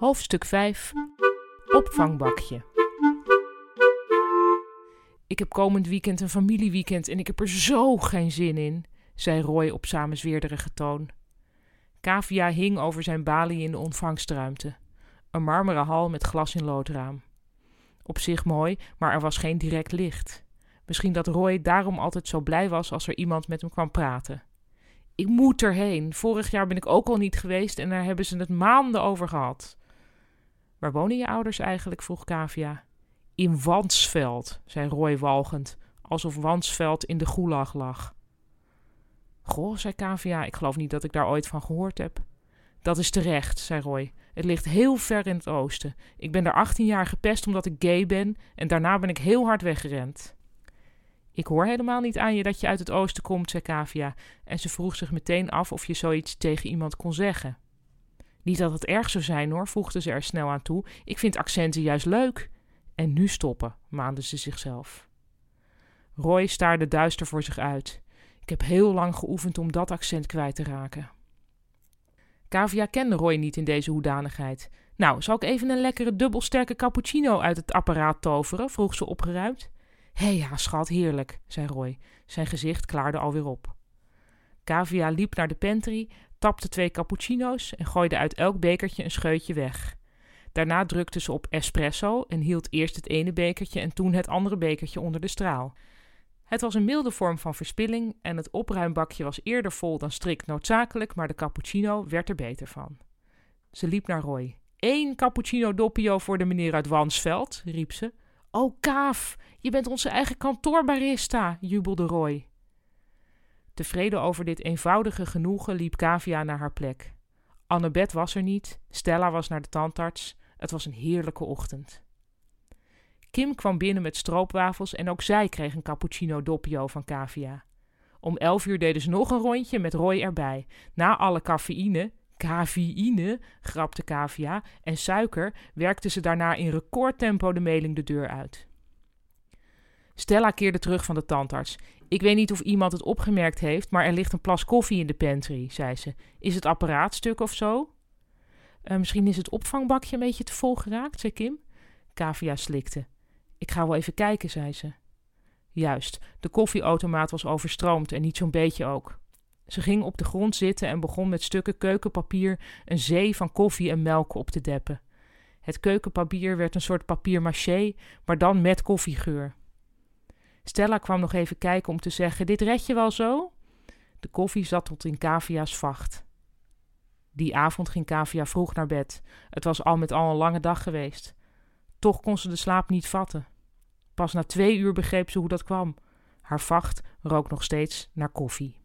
Hoofdstuk 5 Opvangbakje Ik heb komend weekend een familieweekend en ik heb er zo geen zin in, zei Roy op samenzweerderige toon. Kavia hing over zijn balie in de ontvangstruimte. Een marmeren hal met glas in loodraam. Op zich mooi, maar er was geen direct licht. Misschien dat Roy daarom altijd zo blij was als er iemand met hem kwam praten. Ik moet erheen. Vorig jaar ben ik ook al niet geweest en daar hebben ze het maanden over gehad. Waar wonen je ouders eigenlijk? vroeg Kavia. In Wansveld, zei Roy walgend, alsof Wansveld in de gulag lag. Goh, zei Kavia, ik geloof niet dat ik daar ooit van gehoord heb. Dat is terecht, zei Roy. Het ligt heel ver in het oosten. Ik ben daar 18 jaar gepest omdat ik gay ben en daarna ben ik heel hard weggerend. Ik hoor helemaal niet aan je dat je uit het oosten komt, zei Kavia, en ze vroeg zich meteen af of je zoiets tegen iemand kon zeggen. Niet dat het erg zou zijn hoor, voegde ze er snel aan toe. Ik vind accenten juist leuk. En nu stoppen, maande ze zichzelf. Roy staarde duister voor zich uit. Ik heb heel lang geoefend om dat accent kwijt te raken. Kavia kende Roy niet in deze hoedanigheid. Nou, zal ik even een lekkere dubbelsterke cappuccino uit het apparaat toveren? vroeg ze opgeruimd. Hé ja, schat, heerlijk, zei Roy. Zijn gezicht klaarde alweer op. Kavia liep naar de pantry, tapte twee cappuccino's en gooide uit elk bekertje een scheutje weg. Daarna drukte ze op espresso en hield eerst het ene bekertje en toen het andere bekertje onder de straal. Het was een milde vorm van verspilling en het opruimbakje was eerder vol dan strikt noodzakelijk, maar de cappuccino werd er beter van. Ze liep naar Roy. Eén cappuccino doppio voor de meneer uit Wansveld, riep ze. Oh, Kaaf, je bent onze eigen kantoorbarista, jubelde Roy. Tevreden over dit eenvoudige genoegen liep Kavia naar haar plek. Annabeth was er niet, Stella was naar de tandarts. Het was een heerlijke ochtend. Kim kwam binnen met stroopwafels en ook zij kreeg een cappuccino doppio van Kavia. Om elf uur deden ze nog een rondje met Roy erbij. Na alle cafeïne, cafeïne, grapte Kavia, en suiker werkte ze daarna in recordtempo de meling de deur uit. Stella keerde terug van de tandarts. Ik weet niet of iemand het opgemerkt heeft, maar er ligt een plas koffie in de pantry, zei ze. Is het apparaat stuk of zo? Uh, misschien is het opvangbakje een beetje te vol geraakt, zei Kim. Kavia slikte. Ik ga wel even kijken, zei ze. Juist, de koffieautomaat was overstroomd en niet zo'n beetje ook. Ze ging op de grond zitten en begon met stukken keukenpapier een zee van koffie en melk op te deppen. Het keukenpapier werd een soort papier maché, maar dan met koffiegeur. Stella kwam nog even kijken om te zeggen: Dit red je wel zo? De koffie zat tot in Kavia's vacht. Die avond ging Kavia vroeg naar bed. Het was al met al een lange dag geweest. Toch kon ze de slaap niet vatten. Pas na twee uur begreep ze hoe dat kwam. Haar vacht rook nog steeds naar koffie.